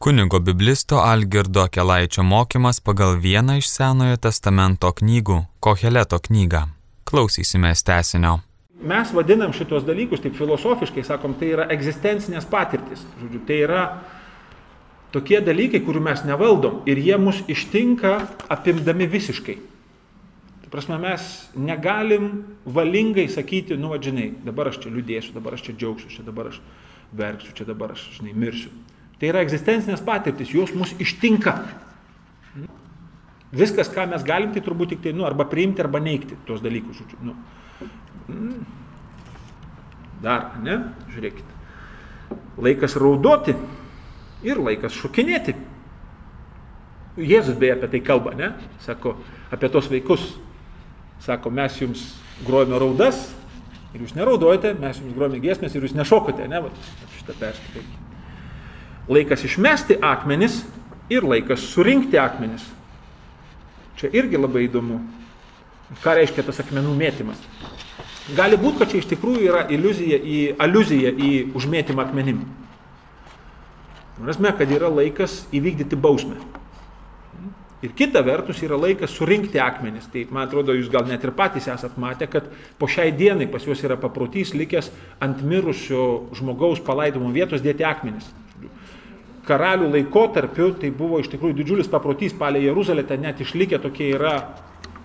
Kunigo biblisto Algirdo Kelaičio mokymas pagal vieną iš Senojo testamento knygų - Koheleto knygą. Klausysime tesinio. Mes vadinam šitos dalykus, taip filosofiškai sakom, tai yra egzistencinės patirtis. Žodžiu, tai yra tokie dalykai, kurių mes nevaldom ir jie mus ištinka apimdami visiškai. Tai prasme, mes negalim valingai sakyti, nu, vadžinai, dabar aš čia liūdėsiu, dabar aš čia džiaugsiu, čia dabar aš verksiu, čia dabar aš, žinai, mirsiu. Tai yra egzistencinės patirtis, jos mus ištinka. Viskas, ką mes galim, tai turbūt tik tai, nu, arba priimti, arba neikti tuos dalykus. Nu. Dar, ne? Žiūrėkite. Laikas raudoti ir laikas šokinėti. Jėzus beje apie tai kalba, ne? Sako, apie tos vaikus. Sako, mes jums grojame raudas ir jūs neraudojate, mes jums grojame giesmės ir jūs nešokote, ne? Va, šitą perskaitykite laikas išmesti akmenis ir laikas surinkti akmenis. Čia irgi labai įdomu. Ką reiškia tas akmenų mėtymas? Gali būti, kad čia iš tikrųjų yra iliuzija į, aliuzija į užmėtymą akmenim. Prasme, kad yra laikas įvykdyti bausmę. Ir kita vertus yra laikas surinkti akmenis. Tai man atrodo, jūs gal net ir patys esat matę, kad po šiai dienai pas juos yra paprotys likęs ant mirusio žmogaus palaidomo vietos dėti akmenis karalių laikotarpiu tai buvo iš tikrųjų didžiulis paprotys palė Jeruzalę, ten net išlikę tokie yra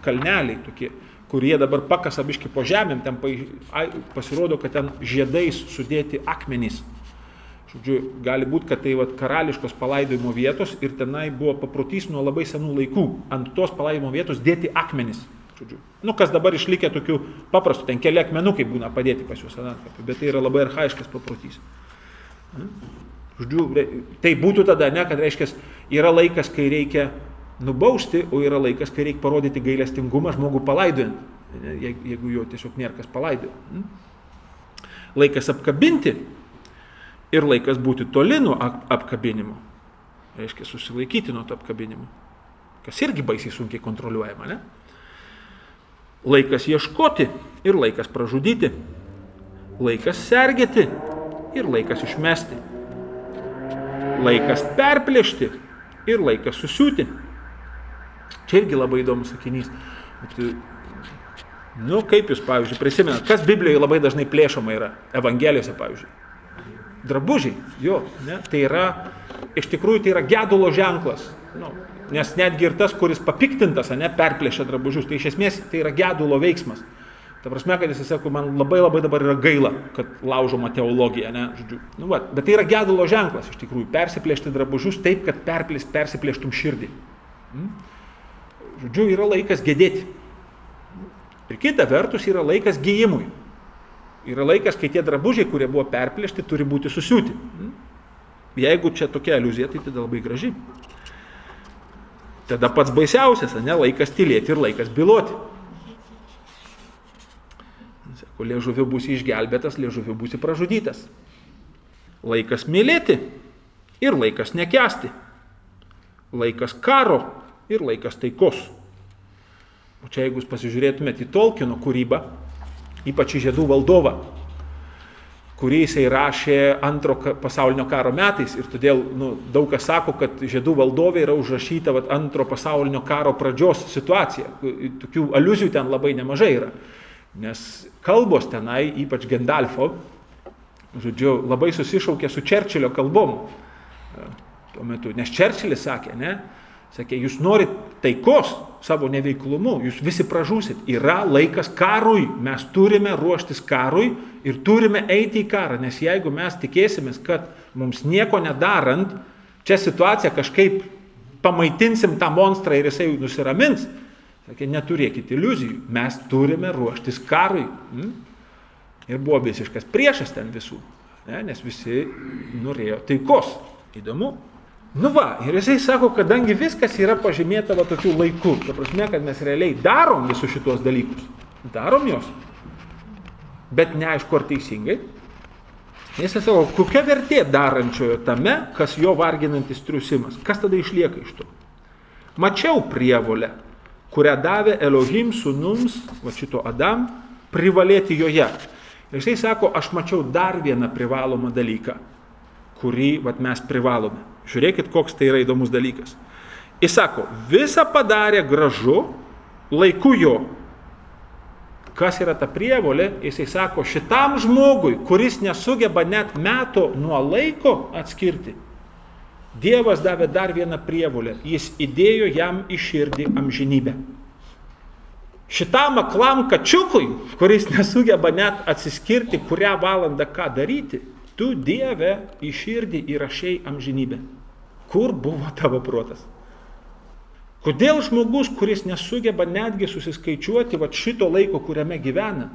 kalneliai, tokie, kurie dabar pakasa biški po žemėm, ten pasirodo, kad ten žiedais sudėti akmenys. Žodžiu, gali būti, kad tai vat, karališkos palaidojimo vietos ir tenai buvo paprotys nuo labai senų laikų ant tos palaidojimo vietos dėti akmenys. Žodžiu. Nu, kas dabar išlikė tokių paprastų, ten keli akmenukai būna padėti pas juos ant bet tai yra labai arhaiškas paprotys. Žodžiu, tai būtų tada, ne, kad reiškia, yra laikas, kai reikia nubausti, o yra laikas, kai reikia parodyti gailestingumą žmogų palaidojant, jeigu jo tiesiog nėra kas palaidoja. Hm? Laikas apkabinti ir laikas būti toli nuo apkabinimo. Reiškia, susilaikyti nuo to apkabinimo. Kas irgi baisiai sunkiai kontroliuojama, ne? Laikas ieškoti ir laikas pražudyti. Laikas sergėti ir laikas išmesti laikas perplėšti ir laikas susiūti. Čia irgi labai įdomus sakinys. Nu, kaip jūs, pavyzdžiui, prisimenat, kas Biblijoje labai dažnai plėšoma yra, Evangelijose, pavyzdžiui. Drabužiai, jo, ne, tai yra, iš tikrųjų tai yra gedulo ženklas. Nu, nes netgi ir tas, kuris papiktintas, ne, perplėšia drabužius, tai iš esmės tai yra gedulo veiksmas. Ta prasme, kad jis sako, man labai labai dabar yra gaila, kad laužoma teologija, ne, žodžiu. Nu, va, bet tai yra gedulo ženklas iš tikrųjų, persiplėšti drabužius taip, kad perplės, persiplėštum širdį. Hmm? Žodžiu, yra laikas gedėti. Ir kita vertus yra laikas gyjimui. Yra laikas, kai tie drabužiai, kurie buvo perplėšti, turi būti susiūti. Hmm? Jeigu čia tokia aliuzija, tai tada labai graži. Tada pats baisiausias, ne, laikas tylėti ir laikas byloti. Sako, liežuviu būsi išgelbėtas, liežuviu būsi pražudytas. Laikas mylėti ir laikas nekesti. Laikas karo ir laikas taikos. O čia jeigu jūs pasižiūrėtumėte į Tolkieno kūrybą, ypač į žiedų valdovą, kurį jisai rašė antro pasaulinio karo metais ir todėl nu, daug kas sako, kad žiedų valdovė yra užrašyta vat, antro pasaulinio karo pradžios situacija. Tokių aliuzijų ten labai nemažai yra. Nes kalbos tenai, ypač Gendalfo, žodžiu, labai susišaukė su Čerčilio kalbom e, tuo metu. Nes Čerčilis sakė, ne, sakė, jūs norit taikos savo neveiklumu, jūs visi pražūsit. Yra laikas karui, mes turime ruoštis karui ir turime eiti į karą, nes jeigu mes tikėsimės, kad mums nieko nedarant, čia situacija kažkaip pamaitinsim tą monstrą ir jisai nusiramins, Sakė, neturėkite iliuzijų, mes turime ruoštis karui. Hmm? Ir buvo visiškas priešas ten visų, ne? nes visi norėjo taikos. Įdomu. Nu va, ir jisai sako, kadangi viskas yra pažymėta va tokiu laiku, ta prasme, kad mes realiai darom visus šitos dalykus. Darom juos. Bet neaišku, ar teisingai. Jis sako, kokia vertė darančiojo tame, kas jo varginantis triusimas. Kas tada išlieka iš to? Mačiau prievolę kurią davė Elohim sunums, va šito Adam, privalėti joje. Ir jisai sako, aš mačiau dar vieną privalomą dalyką, kurį vat, mes privalome. Žiūrėkit, koks tai yra įdomus dalykas. Jis sako, visą padarė gražu, laiku jo. Kas yra ta prievolė? Jisai sako, šitam žmogui, kuris nesugeba net meto nuo laiko atskirti, Dievas davė dar vieną prievolę. Jis įdėjo jam į širdį amžinybę. Šitam aklam kačiukui, kuris nesugeba net atsiskirti, kurią valandą ką daryti, tu Dieve į širdį įrašiai amžinybę. Kur buvo tavo protas? Kodėl žmogus, kuris nesugeba netgi susiskaičiuoti va šito laiko, kuriame gyvena,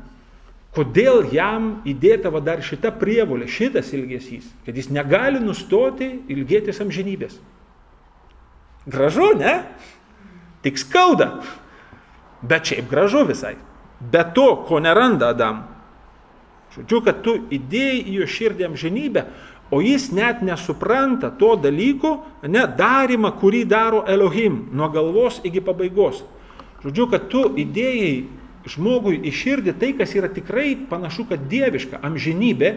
kodėl jam įdėta va dar šita prievolė, šitas ilgesys, kad jis negali nustoti ilgėtis amžinybės? Gražu, ne? Tik skauda. Bet šiaip gražu visai. Be to, ko neranda Adam. Žodžiu, kad tu įdėjai į jo širdį amžinybę, o jis net nesupranta to dalyko, ne darimą, kurį daro Elohim nuo galvos iki pabaigos. Žodžiu, kad tu įdėjai žmogui į širdį tai, kas yra tikrai panašu, kad dieviška amžinybė,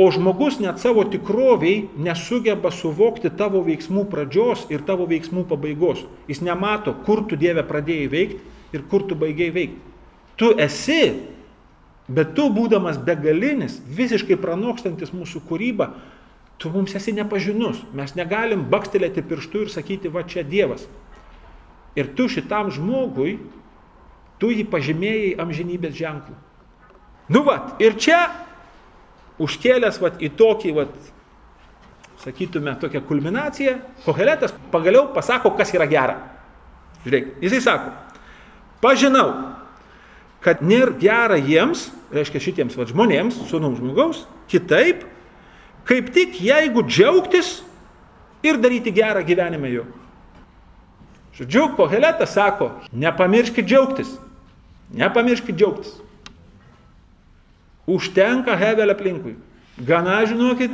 o žmogus net savo tikroviai nesugeba suvokti tavo veiksmų pradžios ir tavo veiksmų pabaigos. Jis nemato, kur tu Dieve pradėjai veikti ir kur tu baigiai veikti. Tu esi Bet tu, būdamas begalinis, visiškai pranokstantis mūsų kūrybą, tu mums esi nepažinus. Mes negalim bakstelėti pirštų ir sakyti, va čia Dievas. Ir tu šitam žmogui, tu jį pažymėjai amžinybės ženklų. Nu vat, ir čia užkėlęs vat, į tokį, vat, sakytume, tokią kulminaciją, Koheletas pagaliau pasako, kas yra gera. Žiūrėk, jisai sako, pažinau, kad nėra gera jiems, reiškia šitiems va, žmonėms, sunum žmogaus, kitaip, kaip tik jeigu džiaugtis ir daryti gerą gyvenime jau. Žodžiu, Koheletas sako, nepamirškit džiaugtis, nepamirškit džiaugtis. Užtenka Hevel aplinkui. Gana žinokit,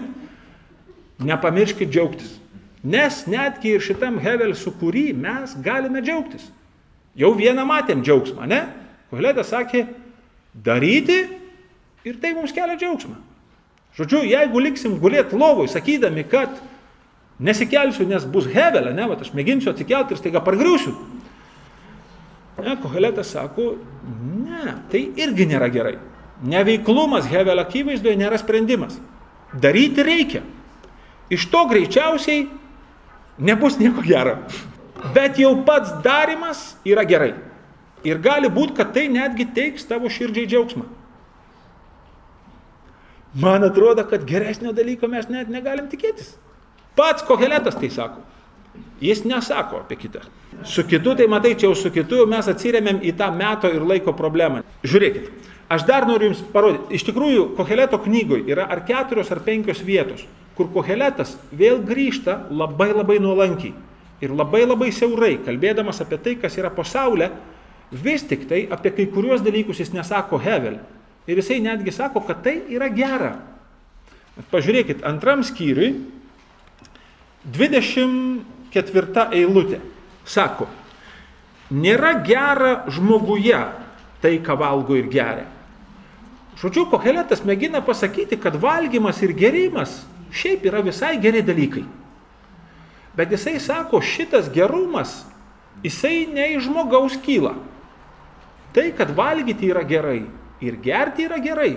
nepamirškit džiaugtis. Nes netgi ir šitam Hevel sukūry mes galime džiaugtis. Jau vieną matėm džiaugsmą, ne? Koheletas sakė, daryti ir tai mums kelia džiaugsmą. Žodžiu, jeigu liksim gulėti lovui, sakydami, kad nesikelsiu, nes bus hevelė, ne, va, aš mėginsiu atsikelti ir staiga pargriūsiu. Ne, Koheletas sako, ne, tai irgi nėra gerai. Neveiklumas hevelio akivaizdoje nėra sprendimas. Daryti reikia. Iš to greičiausiai nebus nieko gero. Bet jau pats darimas yra gerai. Ir gali būti, kad tai netgi teiks tavo širdžiai džiaugsmą. Man atrodo, kad geresnio dalyko mes net negalim tikėtis. Pats Koheletas tai sako. Jis nesako apie kitą. Su kitu, tai matai, čia jau su kitu mes atsiriamėm į tą meto ir laiko problemą. Žiūrėkit, aš dar noriu Jums parodyti. Iš tikrųjų, Koheleto knygoje yra ar keturios ar penkios vietos, kur Koheletas vėl grįžta labai labai nuolankiai ir labai labai siaurai, kalbėdamas apie tai, kas yra pasaulė, Vis tik tai apie kai kuriuos dalykus jis nesako Hevel. Ir jisai netgi sako, kad tai yra gera. Pažiūrėkit, antram skyriui, 24 eilutė. Sako, nėra gera žmoguje tai, ką valgo ir geria. Žodžiu, Koheletas mėgina pasakyti, kad valgymas ir gerimas šiaip yra visai geri dalykai. Bet jisai sako, šitas gerumas, jisai ne iš žmogaus kyla. Tai, kad valgyti yra gerai ir gerti yra gerai,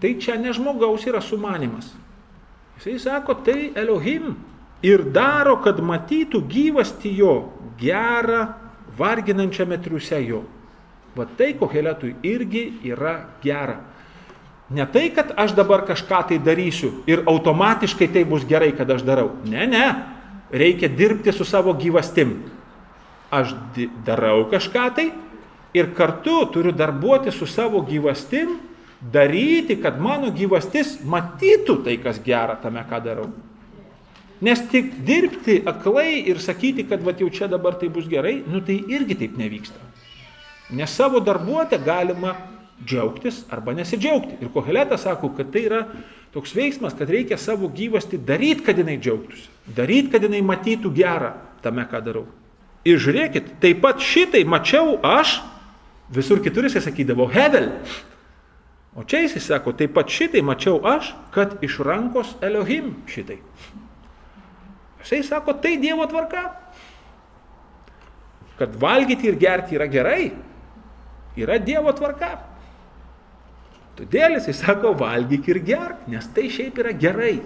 tai čia ne žmogaus yra sumanimas. Jisai sako, tai Elohim ir daro, kad matytų gyvasti jo gerą, varginančiame triuse jo. Va tai koheletui irgi yra gera. Ne tai, kad aš dabar kažką tai darysiu ir automatiškai tai bus gerai, kad aš darau. Ne, ne. Reikia dirbti su savo gyvastim. Aš darau kažką tai, ir kartu turiu darbuoti su savo gyvastim, daryti, kad mano gyvastis matytų tai, kas gera tame, ką darau. Nes tik dirbti aklai ir sakyti, kad va jau čia dabar tai bus gerai, nu tai irgi taip nevyksta. Nes savo darbuotę galima džiaugtis arba nesidžiaugti. Ir Koheletas sako, kad tai yra toks veiksmas, kad reikia savo gyvasti daryti, kad jinai džiaugtųsi. Daryti, kad jinai matytų gerą tame, ką darau. Ir žiūrėkit, taip pat šitai mačiau aš Visur kitur jisai sakydavo Hevel. O čia jisai sako, taip pat šitai mačiau aš, kad iš rankos Elohim šitai. Jisai sako, tai Dievo tvarka. Kad valgyti ir gerti yra gerai. Yra Dievo tvarka. Todėl jisai sako, valgyk ir gerk, nes tai šiaip yra gerai.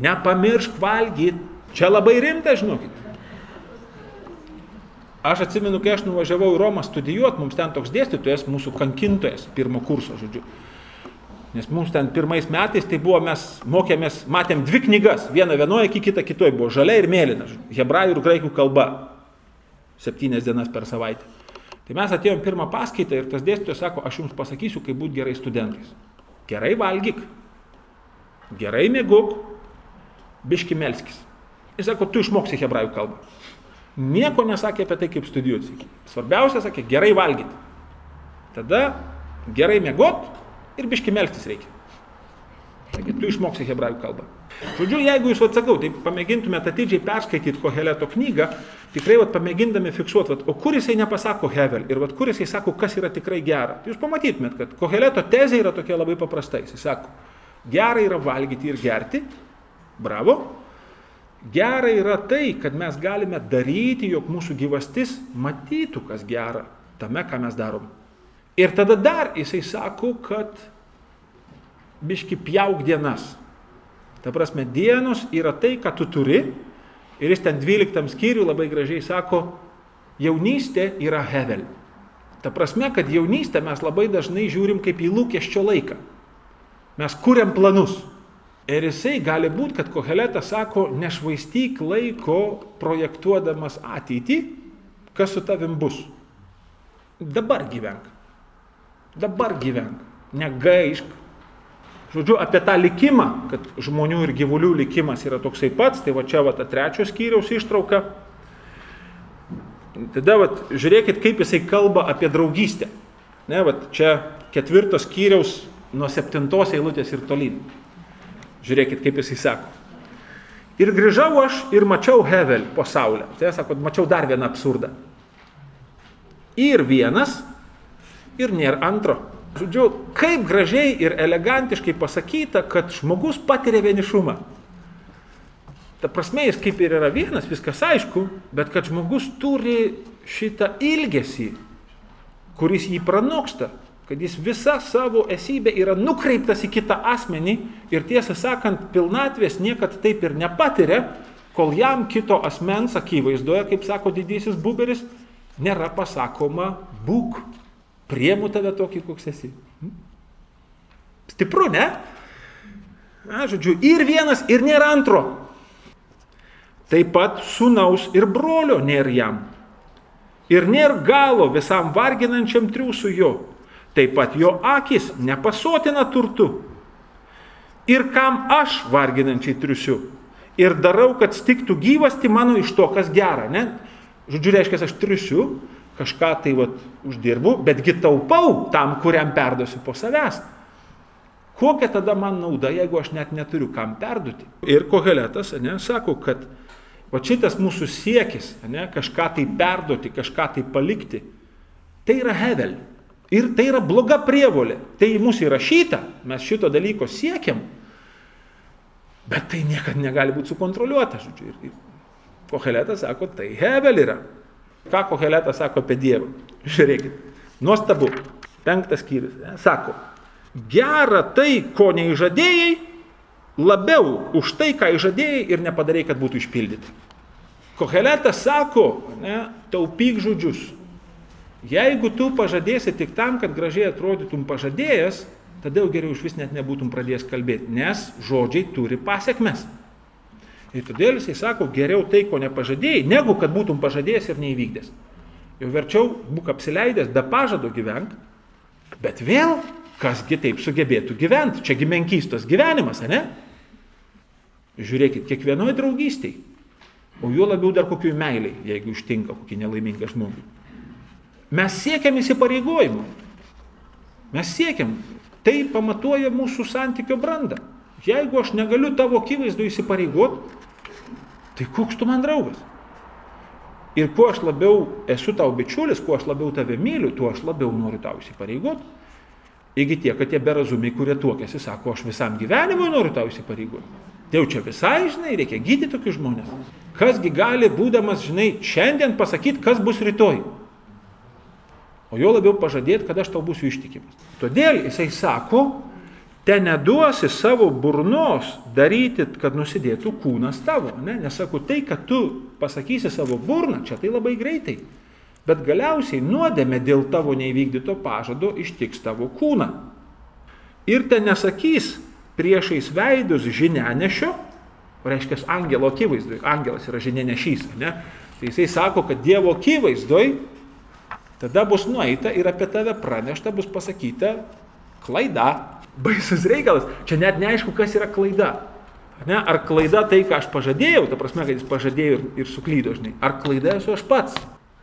Nepamiršk valgyti. Čia labai rimta, žinokit. Aš atsimenu, kai aš nuvažiavau į Romą studijuoti, mums ten toks dėstytojas, mūsų kankintojas, pirmo kurso, žodžiu. Nes mums ten pirmais metais tai buvo, mes mokėmės, matėm dvi knygas, vieną vienoje, kitą kitoje buvo žalia ir mėlyna, hebrajų ir graikų kalba, septynias dienas per savaitę. Tai mes atėjom pirmą paskaitą ir tas dėstytojas sako, aš jums pasakysiu, kaip būti gerai studentais. Gerai valgyk, gerai mėguk, biški melskis. Jis sako, tu išmoksi hebrajų kalbą. Nieko nesakė apie tai, kaip studijuoti. Svarbiausia, sakė, gerai valgyti. Tada gerai mėgot ir biški melktis reikia. Sakė, tu išmoksi hebrajų kalbą. Žodžiu, jeigu jūs atsakau, tai pamėgintumėte atidžiai perskaityti Koheleto knygą, tikrai vat, pamėgindami fiksuoti, vat, o kur jisai nepasako Hevel ir vat, kur jisai sako, kas yra tikrai gera. Tai jūs pamatytumėt, kad Koheleto tezė yra tokia labai paprasta. Jisai sako, gera yra valgyti ir gerti, bravo, Gera yra tai, kad mes galime daryti, jog mūsų gyvastis matytų, kas gera tame, ką mes darom. Ir tada dar jisai sako, kad biški pjauk dienas. Ta prasme, dienos yra tai, ką tu turi. Ir jis ten 12 skyrių labai gražiai sako, jaunystė yra hevel. Ta prasme, kad jaunystę mes labai dažnai žiūrim kaip į lūkesčio laiką. Mes kuriam planus. Ir jisai gali būti, kad Koheletas sako, nešvaistyk laiko projektuodamas ateitį, kas su tavim bus. Dabar gyvenk. Dabar gyvenk. Negaišk. Žodžiu, apie tą likimą, kad žmonių ir gyvulių likimas yra toksai pats, tai va čia va ta trečios skyriaus ištrauka. Tada va, žiūrėkit, kaip jisai kalba apie draugystę. Ne, va, čia ketvirtos skyriaus nuo septintos eilutės ir tolyn. Žiūrėkit, kaip jisai sako. Ir grįžau aš ir mačiau Hevel po saulę. Tai sako, mačiau dar vieną absurdą. Ir vienas, ir nėra antro. Žodžiu, kaip gražiai ir elegantiškai pasakyta, kad žmogus patiria vienišumą. Ta prasme, jis kaip ir yra vienas, viskas aišku, bet kad žmogus turi šitą ilgesį, kuris jį pranoksta, kad jis visa savo esybė yra nukreiptas į kitą asmenį ir tiesą sakant, pilnatvės niekad taip ir nepatiria, kol jam kito asmens akivaizdoje, kaip sako didysis buberis, nėra pasakoma būk, priemu tave tokį, koks esi. Hm? Stipru, ne? Na, žodžiu, ir vienas, ir nėra antro. Taip pat sunaus ir brolio nėra jam. Ir nėra galo visam varginančiam triūsų jo. Taip pat jo akis nepasotina turtu. Ir kam aš varginančiai triusiu. Ir darau, kad stiktų gyvasti mano iš to, kas gera. Ne? Žodžiu, reiškia, aš triusiu, kažką tai vat, uždirbu, betgi taupau tam, kuriam perduosiu po savęs. Kokia tada man nauda, jeigu aš net neturiu kam perduoti? Ir koheletas, ne, sako, kad va šitas mūsų siekis, ne, kažką tai perduoti, kažką tai palikti, tai yra hevel. Ir tai yra bloga prievolė. Tai į mūsų įrašyta, mes šito dalyko siekiam, bet tai niekada negali būti sukontroliuota. Žodžiu. Ir Koheletas sako, tai Hevel yra. Ką Koheletas sako apie Dievą? Žiūrėkit, nuostabu. Penktas skyrius. Sako, gera tai, ko neižadėjai, labiau už tai, ką įžadėjai ir nepadarėjai, kad būtų išpildyti. Koheletas sako, ne, taupyk žodžius, Jeigu tu pažadėsi tik tam, kad gražiai atrodytum pažadėjęs, tada jau geriau iš vis net nebūtum pradėjęs kalbėti, nes žodžiai turi pasiekmes. Ir todėl jisai sako, geriau tai, ko nepažadėjai, negu kad būtum pažadėjęs ir neįvykdęs. Jau verčiau būk apsileidęs, be pažado gyvenk, bet vėl, kasgi taip sugebėtų gyventi, čiagi menkystos gyvenimas, ne? Žiūrėkit, kiekvienoje draugystėje, o juo labiau dar kokiui meiliai, jeigu ištinka kokį nelaimingą žmogų. Mes siekiam įsipareigojimų. Mes siekiam. Tai pamatuoja mūsų santykio brandą. Jeigu aš negaliu tavo akivaizdu įsipareigoti, tai koks tu man draugas? Ir kuo aš labiau esu tau bičiulis, kuo aš labiau tave myliu, tuo aš labiau noriu tau įsipareigoti. Iki tie, kad tie berazumiai, kurie tuokėsi, sako, aš visam gyvenimui noriu tau įsipareigoti. Tai jau čia visai, žinai, reikia gydyti tokius žmonės. Kasgi gali, būdamas, žinai, šiandien pasakyti, kas bus rytoj. O jo labiau pažadėti, kad aš tau būsiu ištikimas. Todėl jisai sako, te neduosi savo burnos daryti, kad nusidėtų kūnas tavo. Ne? Nesakau, tai, kad tu pasakysi savo burną, čia tai labai greitai. Bet galiausiai nuodėmė dėl tavo neįvykdyto pažado ištiks tavo kūną. Ir ten nesakys priešais veidus žinianešio, reiškia angelo akivaizdoj, angelas yra žinianešys, ne? Tai jisai sako, kad Dievo akivaizdoj tada bus nueita ir apie tave pranešta, bus pasakyta klaida. Baisus reikalas. Čia net neaišku, kas yra klaida. Ne? Ar klaida tai, ką aš pažadėjau, ta prasme, kad jis pažadėjo ir, ir suklydo, žinai. Ar klaida esu aš pats?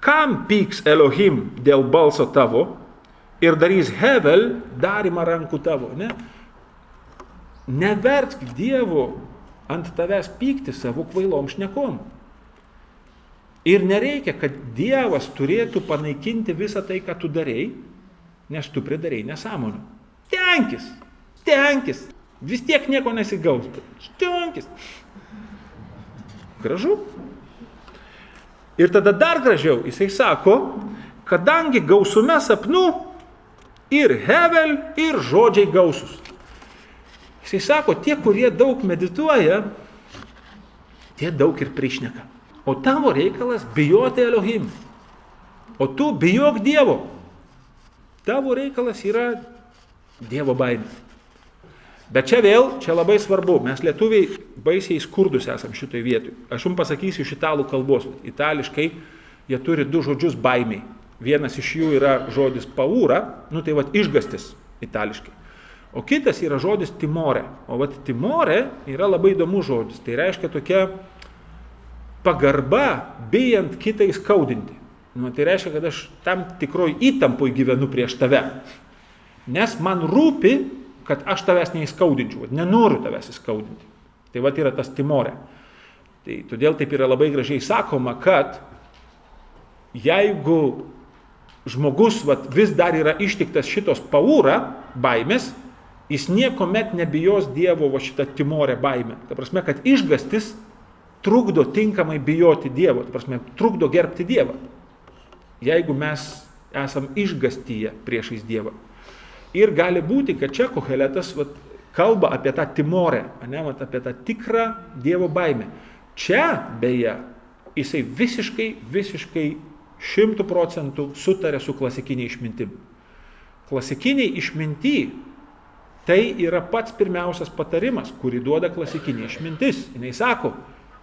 Kam pyks Elohim dėl balso tavo ir darys Hevel darimą rankų tavo? Ne? Nevertk Dievo ant tavęs pykti savo kvailom šnekom. Ir nereikia, kad Dievas turėtų panaikinti visą tai, ką tu darėjai, nes tu pridarėjai nesąmonių. Tenkis, tenkis, vis tiek nieko nesigaus. Tenkis. Gražu. Ir tada dar gražiau, jisai sako, kadangi gausume sapnų ir hevel, ir žodžiai gausus. Jisai sako, tie, kurie daug medituoja, tie daug ir prišneka. O tavo reikalas bijoti Elohim. O tu bijok Dievo. Tavo reikalas yra Dievo baimė. Bet čia vėl, čia labai svarbu, mes lietuviai baisiai skurdus esam šitoj vietoj. Aš jums pasakysiu iš italų kalbos. Itališkai jie turi du žodžius baimiai. Vienas iš jų yra žodis paūra, nu tai vad išgastis itališkai. O kitas yra žodis timore. O vad timore yra labai įdomus žodis. Tai reiškia tokia pagarba, bijant kitai skaudinti. Nu, tai reiškia, kad aš tam tikroj įtampoj gyvenu prieš tave. Nes man rūpi, kad aš tavęs neįskaudinčiau, nenoriu tavęs įskaudinti. Tai va yra tas timorė. Tai todėl taip yra labai gražiai sakoma, kad jeigu žmogus vat, vis dar yra ištiktas šitos paūra, baimės, jis nieko met nebijos Dievo va šitą timorę baimę. Ta prasme, kad išgastis trukdo tinkamai bijoti Dievo, tai prasme, trukdo gerbti Dievą. Jeigu mes esam išgastyje priešais Dievą. Ir gali būti, kad čia Koheletas vat, kalba apie tą timorę, ne, vat, apie tą tikrą Dievo baimę. Čia, beje, jisai visiškai, visiškai šimtų procentų sutarė su klasikiniai išmintim. Klasikiniai išminty tai yra pats pirmiausias patarimas, kurį duoda klasikinė išmintis. Jis sako,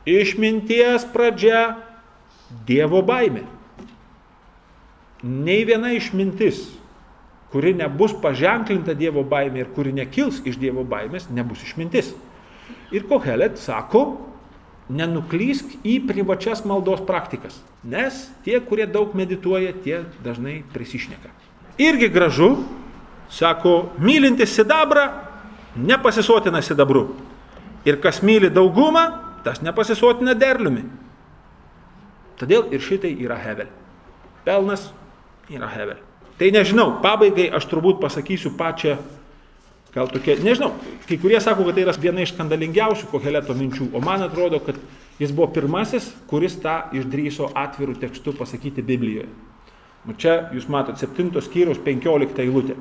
Išminties pradžia - Dievo baimė. Nei viena išmintis, kuri nebus paženklinta Dievo baimė ir kuri nekils iš Dievo baimės, nebus išmintis. Ir Kohelet sako, nenuklysk į privačias maldos praktikas, nes tie, kurie daug medituoja, tie dažnai prisišneka. Irgi gražu, sako, mylintis sidabrą, nepasisotina sidabru. Ir kas myli daugumą, tas nepasisotina derliumi. Todėl ir šitai yra Hevel. Pelnas yra Hevel. Tai nežinau, pabaigai aš turbūt pasakysiu pačią, gal tokia, nežinau, kai kurie sako, kad tai yra viena iš skandalingiausių Koheleto minčių, o man atrodo, kad jis buvo pirmasis, kuris tą išdryso atvirų tekstų pasakyti Biblijoje. Nu čia jūs matot 7 skyriaus 15 eilutė.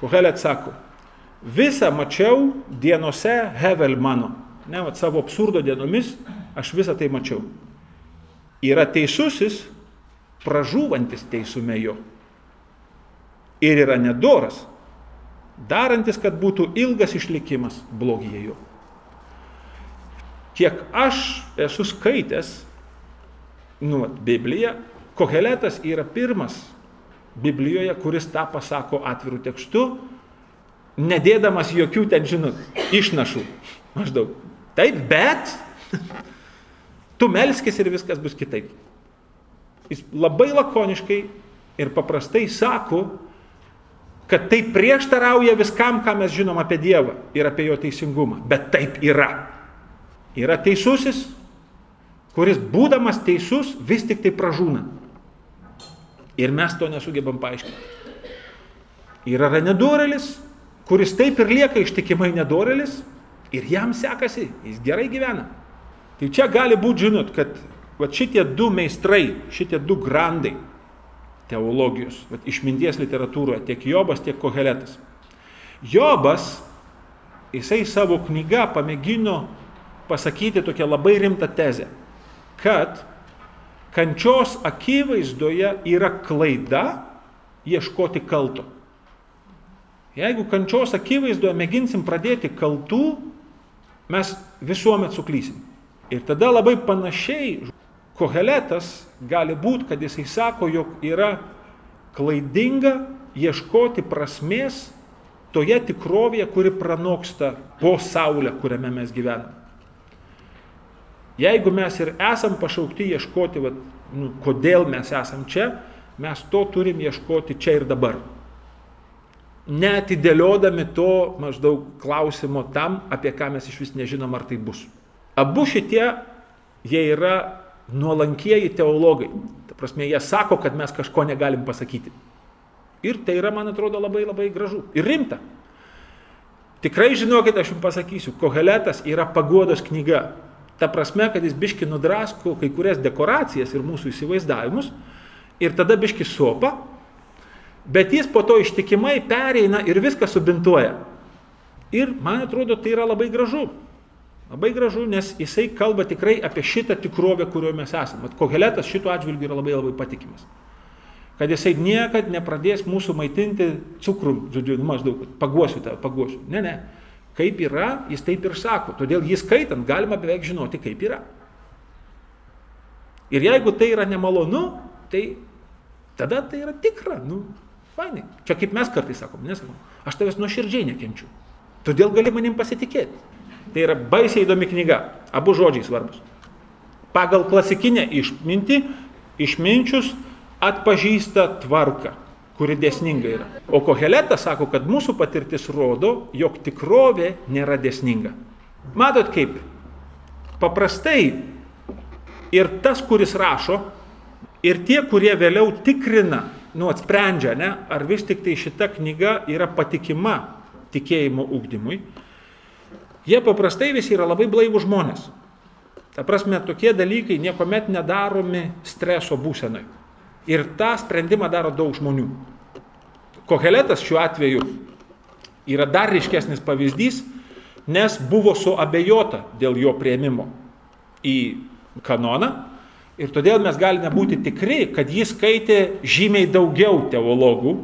Kohelet sako, visą mačiau dienose Hevel mano ne, vat, savo absurdo dienomis aš visą tai mačiau. Yra teisusis, pražūvantis teisume jo. Ir yra nedoras, darantis, kad būtų ilgas išlikimas blogyje jo. Kiek aš esu skaitęs, nu, Bibliją, Koheletas yra pirmas Biblijoje, kuris tą pasako atvirų tekstų, nedėdamas jokių ten, žinot, išnašų. Maždaug Taip, bet tu melskis ir viskas bus kitaip. Jis labai lakoniškai ir paprastai sako, kad tai prieštarauja viskam, ką mes žinom apie Dievą ir apie jo teisingumą. Bet taip yra. Yra teisusis, kuris būdamas teisus vis tik tai pražūna. Ir mes to nesugebam paaiškinti. Yra nedorėlis, kuris taip ir lieka ištikimai nedorėlis, Ir jam sekasi, jis gerai gyvena. Tai čia gali būti, žinot, kad va, šitie du meistrai, šitie du grandai teologijos, va, išminties literatūroje, tiek Jobas, tiek Koheletas. Jobas, jisai savo knyga pamėgino pasakyti tokią labai rimtą tezę, kad kančios akivaizdoje yra klaida ieškoti kalto. Jeigu kančios akivaizdoje mėginsim pradėti kaltų, mes visuomet suklysim. Ir tada labai panašiai koheletas gali būti, kad jisai sako, jog yra klaidinga ieškoti prasmės toje tikrovėje, kuri pranoksta po saulę, kuriame mes gyvename. Jeigu mes ir esam pašaukti ieškoti, vat, nu, kodėl mes esam čia, mes to turim ieškoti čia ir dabar. Netidėliodami to maždaug klausimo tam, apie ką mes iš vis nežinom, ar tai bus. Abu šitie, jie yra nuolankieji teologai. Ta prasme, jie sako, kad mes kažko negalim pasakyti. Ir tai yra, man atrodo, labai labai gražu ir rimta. Tikrai žinokit, aš jums pasakysiu, Koheletas yra pagodos knyga. Ta prasme, kad jis biški nudrasko kai kurias dekoracijas ir mūsų įsivaizdavimus ir tada biški sopa, bet jis po to ištikimai pereina ir viską subintuoja. Ir man atrodo, tai yra labai gražu. Labai gražu, nes jisai kalba tikrai apie šitą tikrovę, kurioje mes esame. Koheletas šituo atžvilgiu yra labai labai patikimas. Kad jisai niekad nepradės mūsų maitinti cukrum, žodžiu, nu, maždaug, paguosiu tave, paguosiu. Ne, ne kaip yra, jis taip ir sako. Todėl jį skaitant galima beveik žinoti, kaip yra. Ir jeigu tai yra nemalonu, tai tada tai yra tikra. Nu, fainai. Čia kaip mes kartais sakom, nesakom, aš tavęs nuoširdžiai nekenčiu. Todėl gali manim pasitikėti. Tai yra baisiai įdomi knyga. Abu žodžiai svarbus. Pagal klasikinę išmintį, išminčius atpažįsta tvarką kuri dėsninga yra. O Koheletas sako, kad mūsų patirtis rodo, jog tikrovė nėra dėsninga. Matot kaip? Paprastai ir tas, kuris rašo, ir tie, kurie vėliau tikrina, nu, atsprendžia, ne, ar vis tik tai šita knyga yra patikima tikėjimo ugdymui, jie paprastai visi yra labai blaivų žmonės. Ta prasme, tokie dalykai niekuomet nedaromi streso būsenai. Ir tą sprendimą daro daug žmonių. Koheletas šiuo atveju yra dar ryškesnis pavyzdys, nes buvo suabejota dėl jo prieimimo į kanoną ir todėl mes galime būti tikri, kad jis skaitė žymiai daugiau teologų,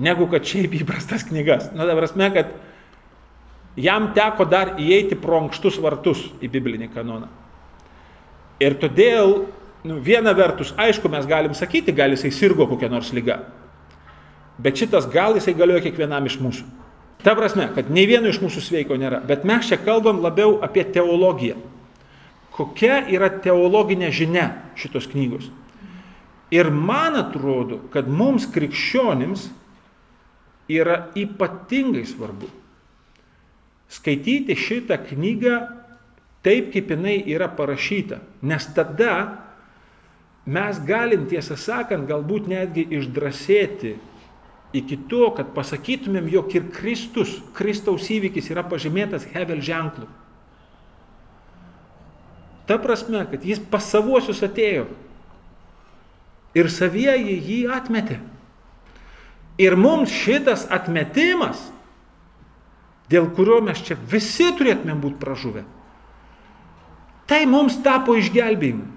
negu kad šiaip įprastas knygas. Na, dabar prasme, kad jam teko dar įeiti pro ankštus vartus į biblinį kanoną. Ir todėl nu, viena vertus, aišku, mes galim sakyti, gal jisai sirgo kokią nors lygą. Bet šitas gal jisai galioja kiekvienam iš mūsų. Ta prasme, kad nei vieno iš mūsų sveiko nėra. Bet mes čia kalbam labiau apie teologiją. Kokia yra teologinė žinia šitos knygos. Ir man atrodo, kad mums krikščionims yra ypatingai svarbu skaityti šitą knygą taip, kaip jinai yra parašyta. Nes tada mes galim, tiesą sakant, galbūt netgi išdrasėti iki to, kad pasakytumėm, jog ir Kristus, Kristaus įvykis yra pažymėtas Hevel ženklu. Ta prasme, kad jis pas savuosius atėjo ir savieji jį atmetė. Ir mums šitas atmetimas, dėl kurio mes čia visi turėtume būti pražuvę, tai mums tapo išgelbėjimu.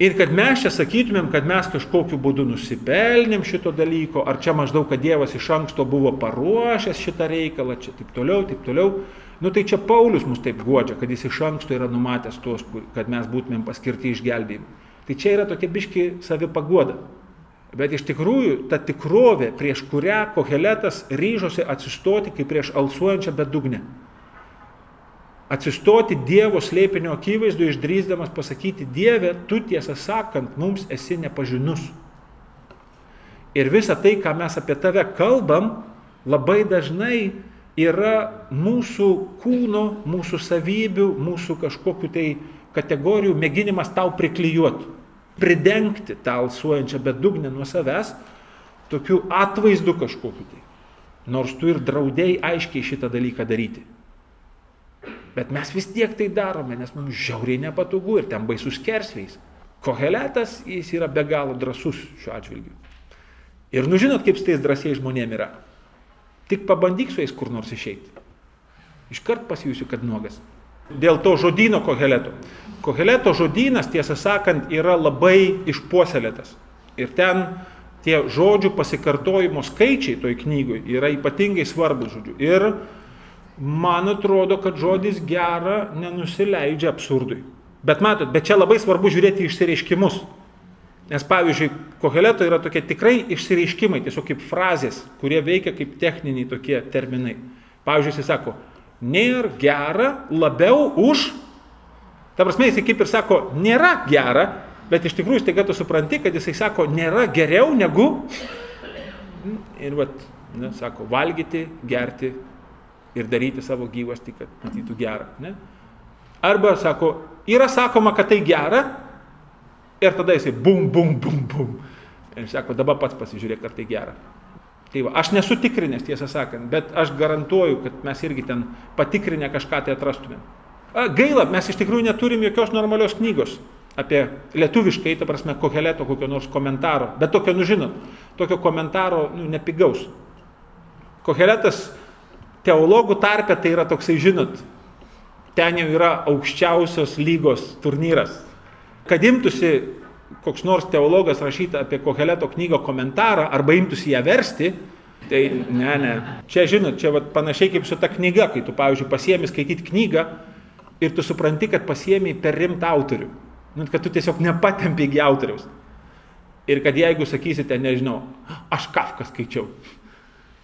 Ir kad mes čia sakytumėm, kad mes kažkokiu būdu nusipelnėm šito dalyko, ar čia maždaug, kad Dievas iš anksto buvo paruošęs šitą reikalą, čia taip toliau, taip toliau. Nu tai čia Paulius mus taip godžia, kad jis iš anksto yra numatęs tuos, kad mes būtumėm paskirti išgelbėjimui. Tai čia yra tokia biški savipagoda. Bet iš tikrųjų ta tikrovė, prieš kurią Koheletas ryžosi atsistoti kaip prieš alsuojančią bedugnę atsistoti Dievo slėpinio akivaizdu, išdrysdamas pasakyti, Dieve, tu tiesą sakant, mums esi nepažinus. Ir visa tai, ką mes apie tave kalbam, labai dažnai yra mūsų kūno, mūsų savybių, mūsų kažkokiu tai kategorijų mėginimas tau priklyjuoti, pridengti tą alsuojančią bedugnę nuo savęs, tokiu atvaizdu kažkokiu tai. Nors tu ir draudėjai aiškiai šitą dalyką daryti. Bet mes vis tiek tai darome, nes mums žiauriai nepatogu ir ten baisus kersveis. Koheletas jis yra be galo drasus šiuo atžvilgiu. Ir nu žinot, kaip su tais drąsiais žmonėmis yra. Tik pabandyk su jais kur nors išeiti. Iškart pasijusiu, kad nuogas. Dėl to žodino koheleto. Koheleto žodynas, tiesą sakant, yra labai išpuoselėtas. Ir ten tie žodžių pasikartojimo skaičiai toj knygui yra ypatingai svarbus žodžiu. Ir man atrodo, kad žodis gera nenusileidžia absurdui. Bet matot, bet čia labai svarbu žiūrėti išsireiškimus. Nes pavyzdžiui, koheleto yra tokie tikrai išsireiškimai, tiesiog kaip frazės, kurie veikia kaip techniniai tokie terminai. Pavyzdžiui, jis sako, nėra gera labiau už, ta prasme, jis kaip ir sako, nėra gera, bet iš tikrųjų staiga tu supranti, kad jisai sako, nėra geriau negu, ir vat, ne, sako, valgyti, gerti ir daryti savo gyvastį, kad matytų gerą. Ne? Arba sako, yra sakoma, kad tai gera ir tada jisai bum, bum, bum, bum. Ir sako, dabar pats pasižiūrėk, ar tai gera. Tai va, aš nesu tikrinęs, tiesą sakant, bet aš garantuoju, kad mes irgi ten patikrinę kažką tai atrastumėm. Gaila, mes iš tikrųjų neturim jokios normalios knygos apie lietuviškai, ta prasme, koheleto kokio nors komentaro, bet tokio, nu žinot, tokio komentaro nu, nepigaus. Koheletas teologų tarpe tai yra toksai, žinot, ten jau yra aukščiausios lygos turnyras. Kad imtųsi koks nors teologas rašyti apie Koheleto knygą komentarą arba imtųsi ją versti, tai ne, ne. Čia, žinot, čia vat, panašiai kaip su ta knyga, kai tu, pavyzdžiui, pasiemi skaityti knygą ir tu supranti, kad pasiemi per rimtą autorių. Nu, kad tu tiesiog nepatempi iki autoriaus. Ir kad jeigu sakysite, nežinau, aš Kafką skaičiau,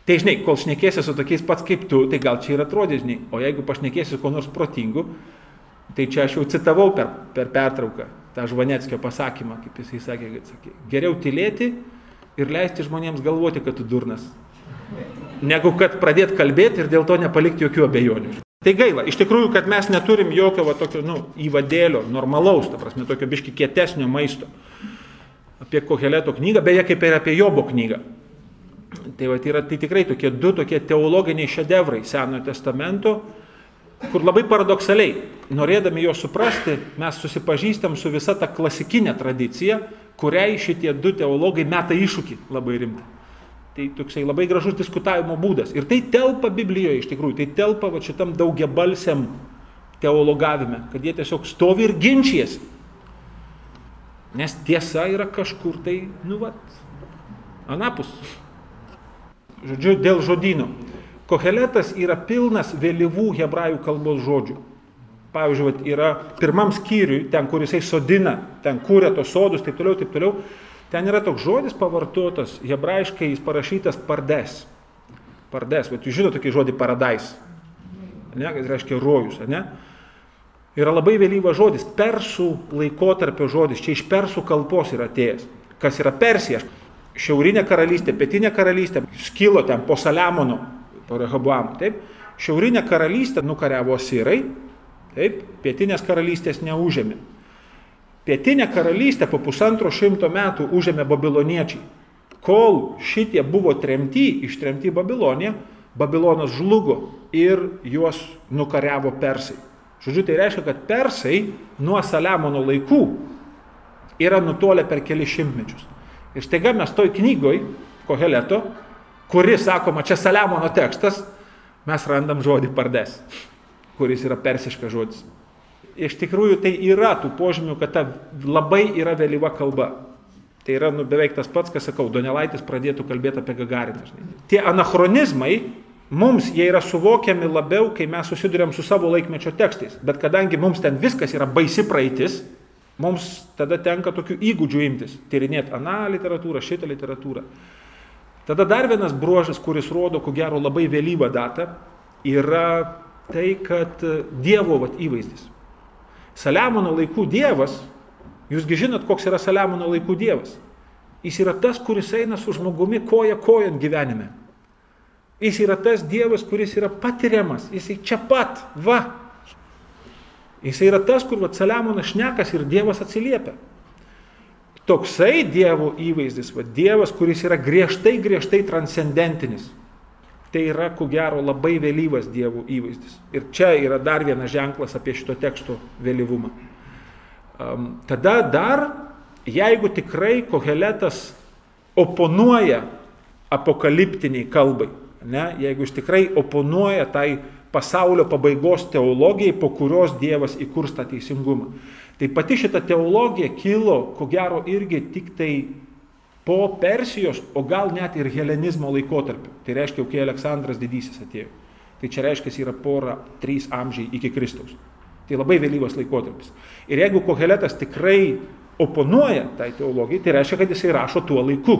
Tai žinai, kol šnekėsi su tokiais pats kaip tu, tai gal čia ir atrodė, žinai, o jeigu pašnekėsi su kuo nors protingu, tai čia aš jau citavau per, per pertrauką tą Žvaneckio pasakymą, kaip jisai sakė, kad sakė, geriau tylėti ir leisti žmonėms galvoti, kad tu durnas, negu kad pradėti kalbėti ir dėl to nepalikti jokių abejonių. Tai gaila, iš tikrųjų, kad mes neturim jokio va, tokio nu, įvadėlio, normalaus, ta prasme, tokio biški kietesnio maisto. Apie Koheleto knygą, beje, kaip ir apie Jobo knygą. Tai, va, yra tai tikrai tokie du tokie teologiniai šedevrai Senojo testamento, kur labai paradoksaliai, norėdami jo suprasti, mes susipažįstam su visa ta klasikinė tradicija, kuriai šitie du teologai meta iššūkį labai rimtą. Tai toksai labai gražus diskutavimo būdas. Ir tai telpa Biblijoje iš tikrųjų, tai telpa va, šitam daugiabalsiam teologavime, kad jie tiesiog stovi ir ginčijasi. Nes tiesa yra kažkur tai, nu, va, anapus žodžiu, dėl žodynų. Koheletas yra pilnas vėlyvų hebrajų kalbos žodžių. Pavyzdžiui, vat, yra pirmam skyriui, ten, kur jisai sodina, ten kūrė tos sodus, taip toliau, taip toliau, ten yra toks žodis pavartotas, hebrajiškai jis parašytas pardes. Pardes, bet jūs žinote tokį žodį paradais, ne, kas reiškia rojus, ne? Yra labai vėlyvas žodis, persų laikotarpio žodis, čia iš persų kalbos yra atėjęs. Kas yra Persija? šiaurinė karalystė, pietinė karalystė skilo ten po Saliamono, po Rehoboamo. Taip, šiaurinė karalystė nukariavo sirai, taip, pietinės karalystės neužėmė. Pietinė karalystė po pusantro šimto metų užėmė babiloniečiai. Kol šitie buvo tremti, ištremti į Babiloniją, Babilonas žlugo ir juos nukariavo persai. Žodžiu, tai reiškia, kad persai nuo Saliamono laikų yra nutolę per keli šimtmečius. Ir staiga mes toj knygoj, Koheleto, kuri, sakoma, čia Saliamono tekstas, mes randam žodį pardes, kuris yra persiškas žodis. Iš tikrųjų tai yra tų požymių, kad ta labai yra vėlyva kalba. Tai yra nu, beveik tas pats, kas sakau, Donelaitis pradėtų kalbėti apie Gagariną. Tie anachronizmai mums jie yra suvokiami labiau, kai mes susidurėm su savo laikmečio tekstais. Bet kadangi mums ten viskas yra baisi praeitis, Mums tada tenka tokių įgūdžių imtis, tyrinėti aną literatūrą, šitą literatūrą. Tada dar vienas bruožas, kuris rodo, ko gero, labai vėlyvą datą, yra tai, kad Dievo vat, įvaizdis. Saliamono laikų Dievas, jūsgi žinot, koks yra Saliamono laikų Dievas. Jis yra tas, kuris eina su žmogumi koja kojant gyvenime. Jis yra tas Dievas, kuris yra patiriamas. Jis čia pat, va, Jis yra tas, kur Saliamonas šnekas ir Dievas atsiliepia. Toksai Dievo įvaizdis, va, Dievas, kuris yra griežtai, griežtai transcendentinis. Tai yra, ko gero, labai vėlyvas dievų įvaizdis. Ir čia yra dar vienas ženklas apie šito teksto vėlyvumą. Um, tada dar, jeigu tikrai koheletas oponuoja apokaliptiniai kalbai, ne, jeigu jis tikrai oponuoja tai pasaulio pabaigos teologijai, po kurios Dievas įkurs tą teisingumą. Tai pati šita teologija kilo, ko gero, irgi tik tai po Persijos, o gal net ir helenizmo laikotarpiu. Tai reiškia, kai Aleksandras didysis atėjo. Tai čia reiškia, yra pora, trys amžiai iki Kristaus. Tai labai vėlyvas laikotarpis. Ir jeigu Koheletas tikrai oponuoja tai teologijai, tai reiškia, kad jisai rašo tuo laiku.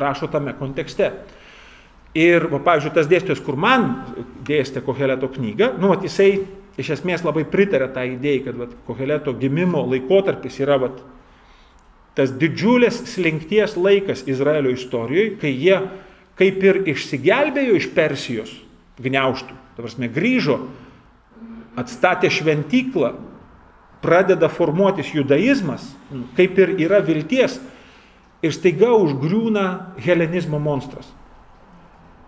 Rašo tame kontekste. Ir, va, pavyzdžiui, tas dėstytojas, kur man dėstė Koheleto knygą, nu, va, jisai iš esmės labai pritarė tą idėją, kad va, Koheleto gimimo laikotarpis yra va, tas didžiulės slinkties laikas Izraelio istorijoje, kai jie kaip ir išsigelbėjo iš Persijos gniauštų, ta prasme, grįžo, atstatė šventyklą, pradeda formuotis judaizmas, kaip ir yra vilties, ir staiga užgriūna helenizmo monstras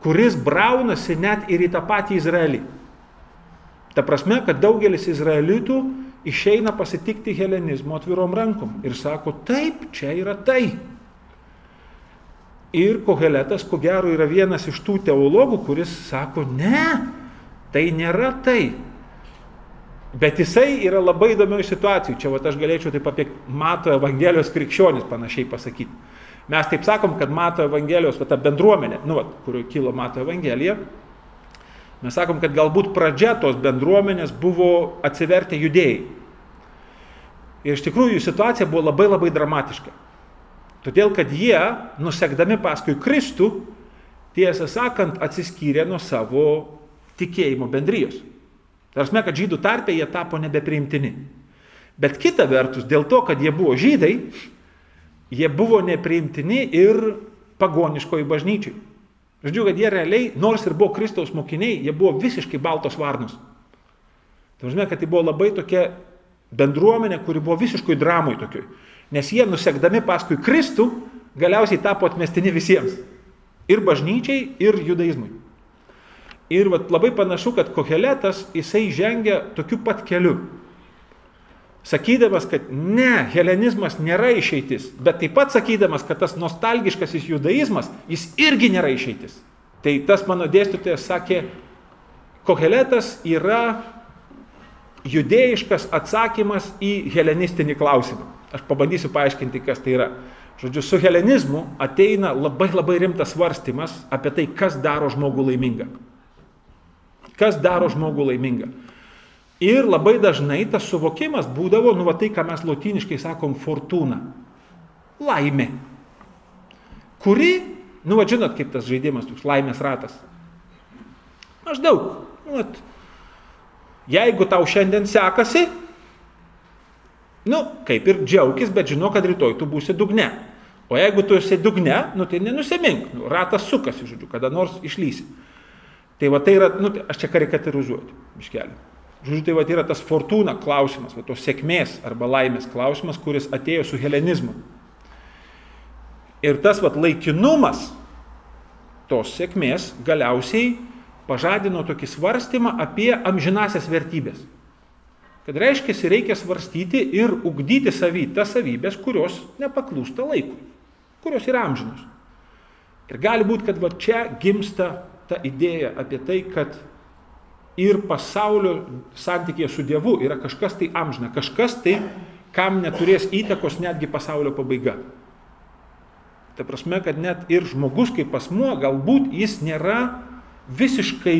kuris braunasi net ir į tą patį Izraelį. Ta prasme, kad daugelis izraelitų išeina pasitikti helenizmo atvirom rankom ir sako, taip, čia yra tai. Ir Koheletas, ko gero, yra vienas iš tų teologų, kuris sako, ne, tai nėra tai. Bet jisai yra labai įdomioj situacijų. Čia va, aš galėčiau taip apie Mato Evangelijos krikščionis panašiai pasakyti. Mes taip sakom, kad Mato Evangelijos, va, ta bendruomenė, nu, va, kurio kilo Mato Evangelija, mes sakom, kad galbūt pradžia tos bendruomenės buvo atsivertę judėjai. Ir iš tikrųjų jų situacija buvo labai labai dramatiška. Todėl, kad jie, nusekdami paskui Kristų, tiesą sakant, atsiskyrė nuo savo tikėjimo bendrijos. Tarsi, kad žydų tarpė jie tapo nebepriimtini. Bet kita vertus, dėl to, kad jie buvo žydai, jie buvo nepriimtini ir pagoniškoji bažnyčiai. Žodžiu, kad jie realiai, nors ir buvo Kristaus mokiniai, jie buvo visiškai baltos varnos. Tai žinai, kad tai buvo labai tokia bendruomenė, kuri buvo visiškai dramoj tokioj. Nes jie nusekdami paskui Kristų galiausiai tapo atmestini visiems. Ir bažnyčiai, ir judaizmui. Ir vat, labai panašu, kad Koheletas jisai žengia tokiu pat keliu sakydamas, kad ne, helenizmas nėra išeitis, bet taip pat sakydamas, kad tas nostalgiškasis judaizmas, jis irgi nėra išeitis. Tai tas mano dėstytojas sakė, koheletas yra judėjiškas atsakymas į helenistinį klausimą. Aš pabandysiu paaiškinti, kas tai yra. Žodžiu, su helenizmu ateina labai labai rimtas svarstymas apie tai, kas daro žmogų laimingą. Kas daro žmogų laimingą. Ir labai dažnai tas suvokimas būdavo, nu va tai, ką mes lotyniškai sakom, fortūna. Laimė. Kuri, nu va žinot, kaip tas žaidimas, toks laimės ratas. Maždaug. Nu, vat, jeigu tau šiandien sekasi, nu, kaip ir džiaugis, bet žinau, kad rytoj tu būsi dugne. O jeigu tu esi dugne, nu, tai nenusimink. Nu, ratas sukasi, žodžiu, kada nors išlysi. Tai va tai yra, nu, aš čia karikaturizuoju, miškelį. Žodžiu, tai va, yra tas fortūna klausimas, va, tos sėkmės arba laimės klausimas, kuris atėjo su helenizmu. Ir tas va, laikinumas tos sėkmės galiausiai pažadino tokį svarstymą apie amžinasias vertybės. Kad reiškia, reikia svarstyti ir ugdyti savy tas savybės, kurios nepaklūsta laikui, kurios yra amžinos. Ir gali būti, kad va čia gimsta ta idėja apie tai, kad ir pasaulio santykėje su Dievu yra kažkas tai amžina, kažkas tai, kam neturės įtakos netgi pasaulio pabaiga. Ta prasme, kad net ir žmogus kaip asmuo, galbūt jis nėra visiškai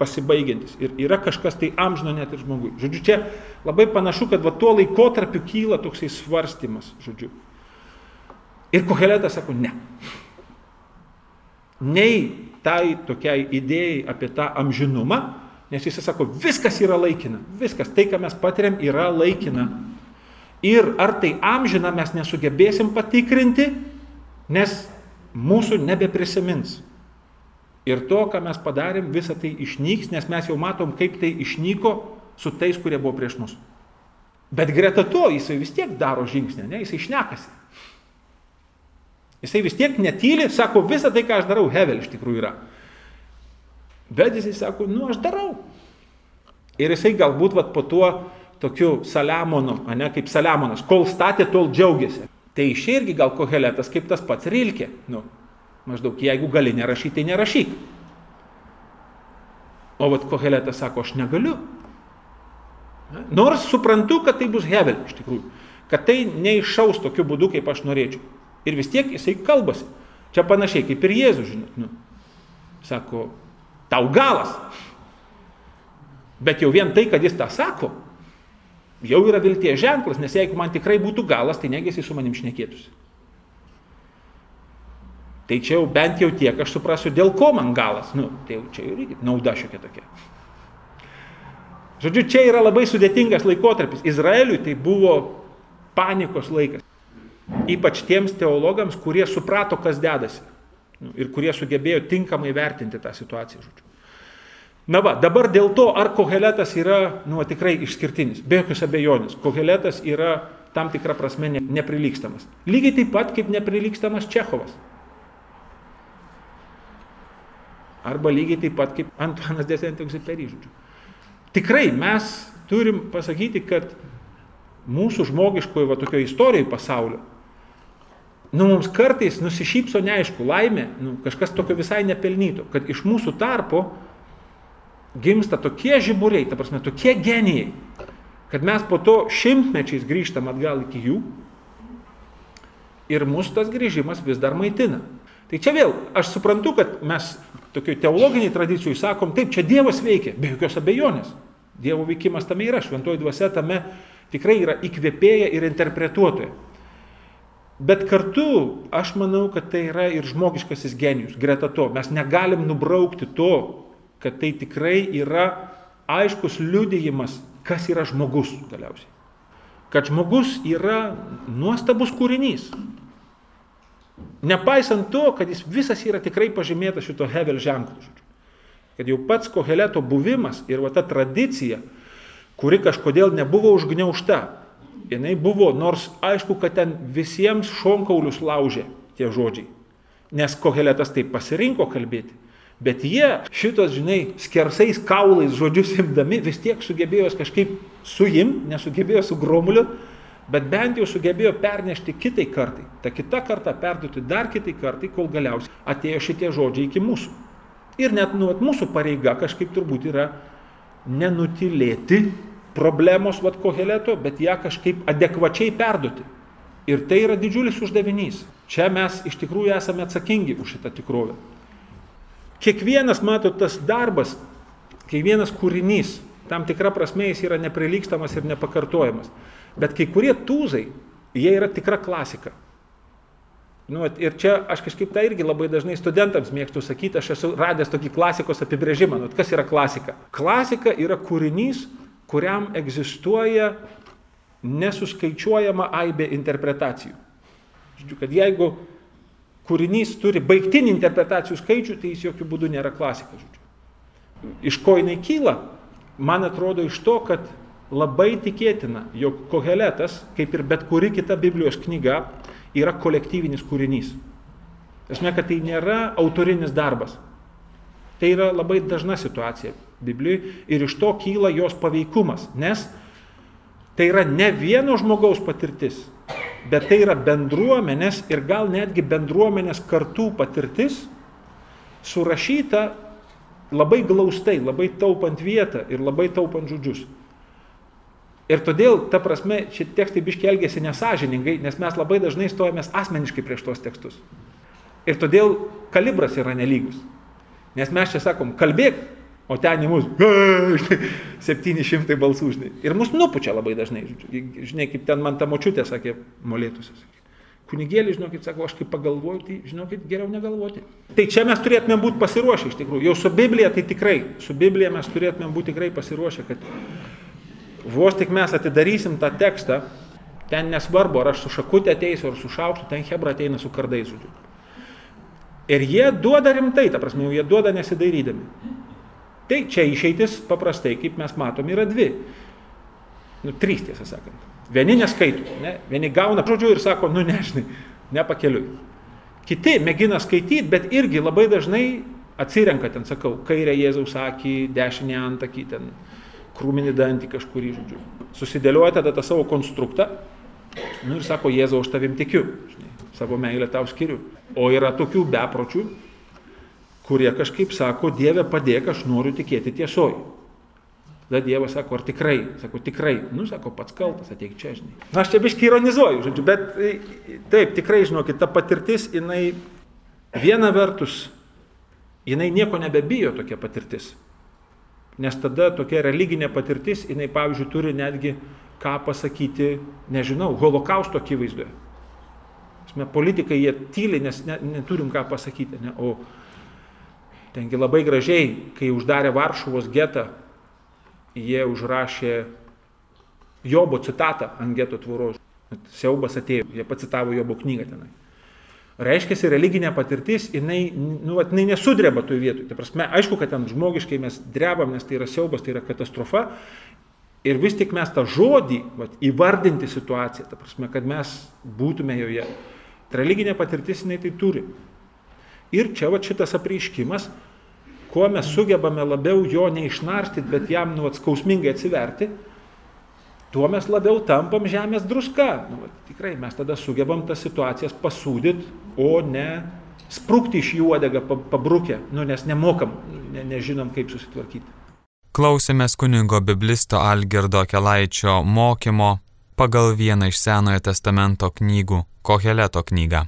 pasibaigiantis. Ir yra kažkas tai amžino net ir žmogui. Žodžiu, čia labai panašu, kad va tuo laikotarpiu kyla toksai svarstymas, žodžiu. Ir Koheletas sako, ne. Nei tai tokiai idėjai apie tą amžinumą, nes jis sako, viskas yra laikina, viskas, tai, ką mes patiriam, yra laikina. Ir ar tai amžina mes nesugebėsim patikrinti, nes mūsų nebeprisimins. Ir to, ką mes padarėm, visa tai išnyks, nes mes jau matom, kaip tai išnyko su tais, kurie buvo prieš mus. Bet greta to jisai vis tiek daro žingsnį, ne, jisai šnekasi. Jisai vis tiek netyli, sako, visą tai, ką aš darau, Hevel iš tikrųjų yra. Bet jisai sako, nu aš darau. Ir jisai galbūt vat, po tuo tokiu Saliamonu, ne kaip Saliamonas, kol statė, tol džiaugiasi. Tai iš irgi gal koheletas kaip tas pats Rilkė. Nu, maždaug, jeigu gali nerašyti, tai nerašyk. O vat koheletas sako, aš negaliu. Nors suprantu, kad tai bus Hevel iš tikrųjų. Kad tai neišaus tokiu būdu, kaip aš norėčiau. Ir vis tiek jisai kalbasi. Čia panašiai kaip ir Jėzus, žinot. Nu, sako, tau galas. Bet jau vien tai, kad jis tą sako, jau yra vilties ženklas, nes jeigu man tikrai būtų galas, tai negėsi su manim šnekėtųsi. Tai čia jau bent jau tiek aš suprasiu, dėl ko man galas. Nu, tai jau čia jau irgi nauda šiokia tokia. Žodžiu, čia yra labai sudėtingas laikotarpis. Izraeliui tai buvo panikos laikas. Ypač tiems teologams, kurie suprato, kas dedasi. Nu, ir kurie sugebėjo tinkamai vertinti tą situaciją. Žodžiu. Na va, dabar dėl to, ar koheletas yra, nu, tikrai išskirtinis, be jokios abejonės, koheletas yra tam tikrą prasme ne, neprilykstamas. Lygiai taip pat kaip neprilykstamas Čechovas. Arba lygiai taip pat kaip Antuanas Desentiuksiperi, žodžiu. Tikrai mes turim pasakyti, kad mūsų žmogiškojo va tokio istorijoje pasaulio, nu mums kartais nusišypso neaišku laimė, nu, kažkas tokio visai nepelnyto, kad iš mūsų tarpo gimsta tokie žiburiai, ta prasme, tokie genijai, kad mes po to šimtmečiais grįžtam atgal iki jų ir mūsų tas grįžimas vis dar maitina. Tai čia vėl, aš suprantu, kad mes tokioj teologiniai tradicijai sakom, taip, čia Dievas veikia, be jokios abejonės. Dievo veikimas tame yra, šventoji dvasia tame tikrai yra įkvėpėja ir interpretuotoja. Bet kartu aš manau, kad tai yra ir žmogiškasis genijus. Greta to, mes negalim nubraukti to, kad tai tikrai yra aiškus liudijimas, kas yra žmogus galiausiai. Kad žmogus yra nuostabus kūrinys. Nepaisant to, kad jis visas yra tikrai pažymėtas šito Hevel ženklu. Kad jau pats koheleto buvimas ir va ta tradicija, kuri kažkodėl nebuvo užgniaušta, jinai buvo, nors aišku, kad ten visiems šonkaulius laužė tie žodžiai. Nes koheletas taip pasirinko kalbėti. Bet jie šitos, žinai, skersais kaulais žodžius imdami vis tiek sugebėjo kažkaip suim, nesugebėjo sugromuliu, bet bent jau sugebėjo pernešti kitai kartai. Ta kita karta perduoti dar kitai kartai, kol galiausiai atėjo šitie žodžiai iki mūsų. Ir net nu, mūsų pareiga kažkaip turbūt yra nenutilėti problemos vat koheleto, bet ją kažkaip adekvačiai perduoti. Ir tai yra didžiulis uždavinys. Čia mes iš tikrųjų esame atsakingi už šitą tikrovę. Kiekvienas, matot, tas darbas, kiekvienas kūrinys, tam tikra prasme jis yra neprilykstamas ir nepakartojamas. Bet kai kurie tūzai, jie yra tikra klasika. Nu, ir čia aš kažkaip tai irgi labai dažnai studentams mėgstu sakyti, aš esu radęs tokį klasikos apibrėžimą. Nu, kas yra klasika? Klasika yra kūrinys, kuriam egzistuoja nesuskaičiuojama aibė interpretacijų. Žiūrėjau, kad jeigu kūrinys turi baigtinį interpretacijų skaičių, tai jis jokių būdų nėra klasika. Žodžiu. Iš ko jinai kyla? Man atrodo iš to, kad labai tikėtina, jog koheletas, kaip ir bet kuri kita Biblijos knyga, yra kolektyvinis kūrinys. Esmė, kad tai nėra autorinis darbas. Tai yra labai dažna situacija Biblijoje ir iš to kyla jos paveikumas, nes tai yra ne vieno žmogaus patirtis, bet tai yra bendruomenės ir gal netgi bendruomenės kartų patirtis, surašyta labai glaustai, labai taupant vietą ir labai taupant žodžius. Ir todėl, ta prasme, šie tekstai biški elgėsi nesažiningai, nes mes labai dažnai stojamės asmeniškai prieš tuos tekstus. Ir todėl kalibras yra nelygus. Nes mes čia sakom, kalbėk, O ten į mus 700 balsų, žinai. Ir mus nupučia labai dažnai. Žinai, kaip ten man ta močiutė sakė, molėtusi. Kunigėlį, žinokit, sako, aš kaip pagalvoju, tai žinokit, geriau negalvoti. Tai čia mes turėtume būti pasiruošę iš tikrųjų. Jau su Biblija tai tikrai, su Biblija mes turėtume būti tikrai pasiruošę, kad vos tik mes atidarysim tą tekstą, ten nesvarbu, ar aš su šakutė ateisiu, ar su šaukštu, ten Hebra ateina su kardais, žodžiu. Ir jie duoda rimtai, ta prasme, jie duoda nesidairydami. Tai čia išeitis paprastai, kaip mes matom, yra dvi. Nu, trys tiesą sakant. Vieni neskaito, ne? vieni gauna žodžių ir sako, nu nežinai, nepakeliui. Kiti mėgina skaityti, bet irgi labai dažnai atsirenka ten, sakau, kairę Jėzaus akį, dešinę antakį, ten krūminį dantį kažkurį, žodžiu. Susidėlioja tada tą savo konstruktą nu, ir sako, Jėzau, aš tavim tikiu, žinai, savo meilę tau skiriu. O yra tokių bepročių, kurie kažkaip sako, Dieve padėk, aš noriu tikėti tiesoj. Tada Dievas sako, ar tikrai? Sako, tikrai. Nu, sako, pats kaltas, ateik čia, žinai. Na, aš čia biškai ironizuoju, žodžiu, bet taip, tikrai, žinokit, ta patirtis, jinai viena vertus jinai nieko nebebijo tokia patirtis. Nes tada tokia religinė patirtis, jinai, pavyzdžiui, turi netgi ką pasakyti, nežinau, holokausto akivaizdoje. Mes politikai jie tyliai, nes ne, neturim ką pasakyti. Ne? O tengi labai gražiai, kai uždarė Varšuvos getą, jie užrašė Jobo citatą ant geto tvoros. Siaubas atėjo, jie pacitavo Jobo knygą tenai reiškia, religinė patirtis, jinai, nu, vat, jinai nesudreba toj vietoj. Tai prasme, aišku, kad ten žmogiškai mes drebam, nes tai yra siaubas, tai yra katastrofa. Ir vis tik mes tą žodį, vat, įvardinti situaciją, ta prasme, kad mes būtume joje. Religinė patirtis jinai tai turi. Ir čia va šitas apreiškimas, kuo mes sugebame labiau jo neišnarstyti, bet jam nu, skausmingai atsiverti, tuo mes labiau tampam žemės druska. Nu, va, tikrai mes tada sugebam tas situacijas pasūdyti, o ne sprūkti iš jų uodegą pabrukę, nu, nes nemokam, ne, nežinom kaip susitvarkyti. Klausėmės kunigo biblisto Algerdo Kelaičio mokymo pagal vieną iš Senojo testamento knygų - Koheleto knygą.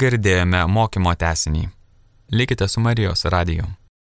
Girdėjome mokymo tesinį. Likite su Marijos radiju.